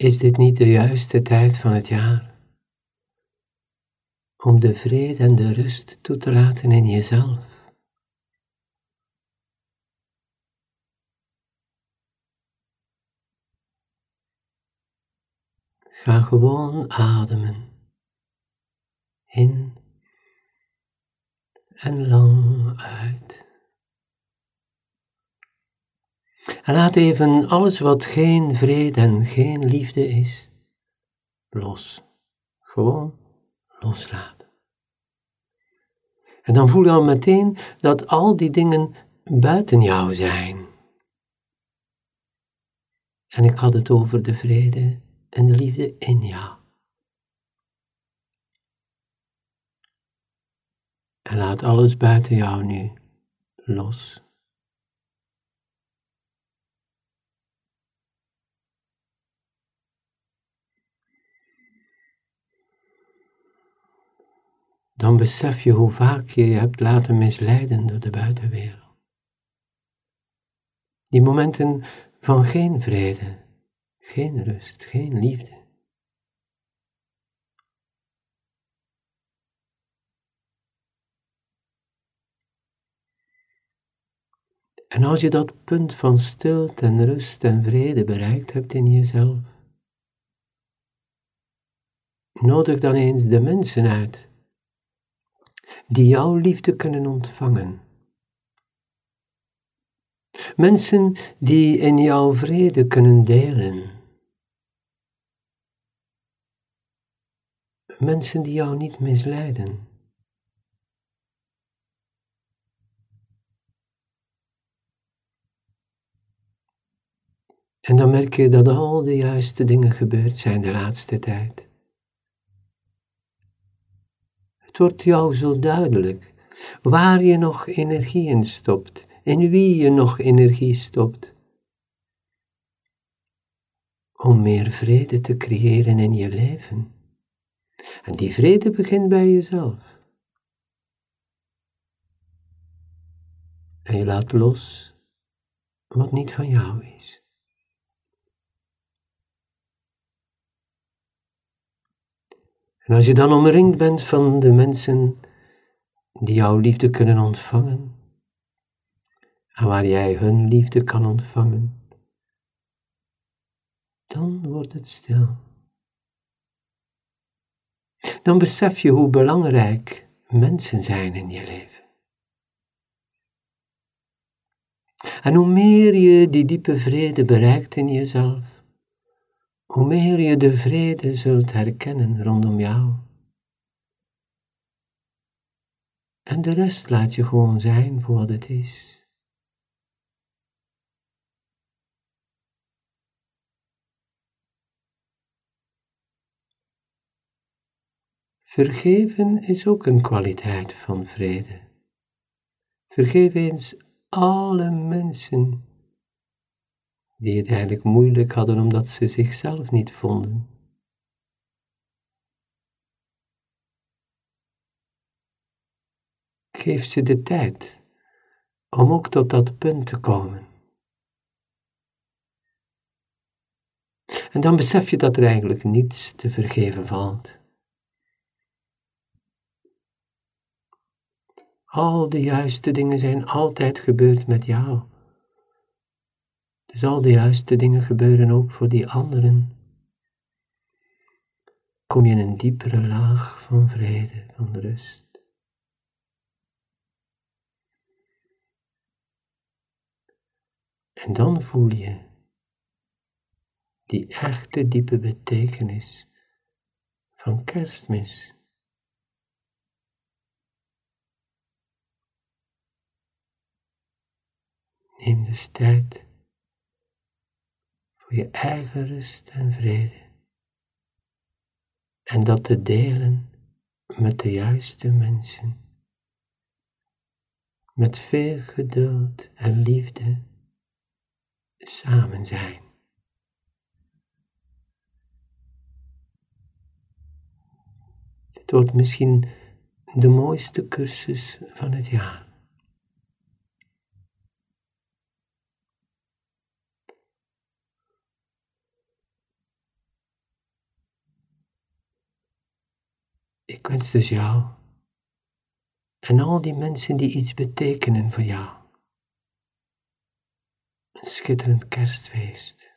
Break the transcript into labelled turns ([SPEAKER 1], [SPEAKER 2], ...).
[SPEAKER 1] Is dit niet de juiste tijd van het jaar? Om de vrede en de rust toe te laten in jezelf. Ga gewoon ademen. In en lang uit. En laat even alles wat geen vrede en geen liefde is, los. Gewoon loslaten. En dan voel je al meteen dat al die dingen buiten jou zijn. En ik had het over de vrede en de liefde in jou. En laat alles buiten jou nu los. Dan besef je hoe vaak je je hebt laten misleiden door de buitenwereld. Die momenten van geen vrede, geen rust, geen liefde. En als je dat punt van stilte en rust en vrede bereikt hebt in jezelf, nodig dan eens de mensen uit die jouw liefde kunnen ontvangen. Mensen die in jouw vrede kunnen delen. Mensen die jou niet misleiden. En dan merk je dat al de juiste dingen gebeurd zijn de laatste tijd. Het wordt jou zo duidelijk waar je nog energie in stopt, in wie je nog energie stopt. Om meer vrede te creëren in je leven. En die vrede begint bij jezelf. En je laat los wat niet van jou is. En als je dan omringd bent van de mensen die jouw liefde kunnen ontvangen, en waar jij hun liefde kan ontvangen, dan wordt het stil. Dan besef je hoe belangrijk mensen zijn in je leven. En hoe meer je die diepe vrede bereikt in jezelf, hoe meer je de vrede zult herkennen rondom jou. En de rest laat je gewoon zijn voor wat het is. Vergeven is ook een kwaliteit van vrede. Vergeef eens alle mensen die het eigenlijk moeilijk hadden omdat ze zichzelf niet vonden. Geef ze de tijd om ook tot dat punt te komen. En dan besef je dat er eigenlijk niets te vergeven valt. Al de juiste dingen zijn altijd gebeurd met jou. Dus al de juiste dingen gebeuren ook voor die anderen. Kom je in een diepere laag van vrede, van rust. En dan voel je die echte diepe betekenis van kerstmis. Neem dus tijd voor je eigen rust en vrede. En dat te delen met de juiste mensen. Met veel geduld en liefde samen zijn. Dit wordt misschien de mooiste cursus van het jaar. Ik wens dus jou en al die mensen die iets betekenen voor jou een schitterend kerstfeest.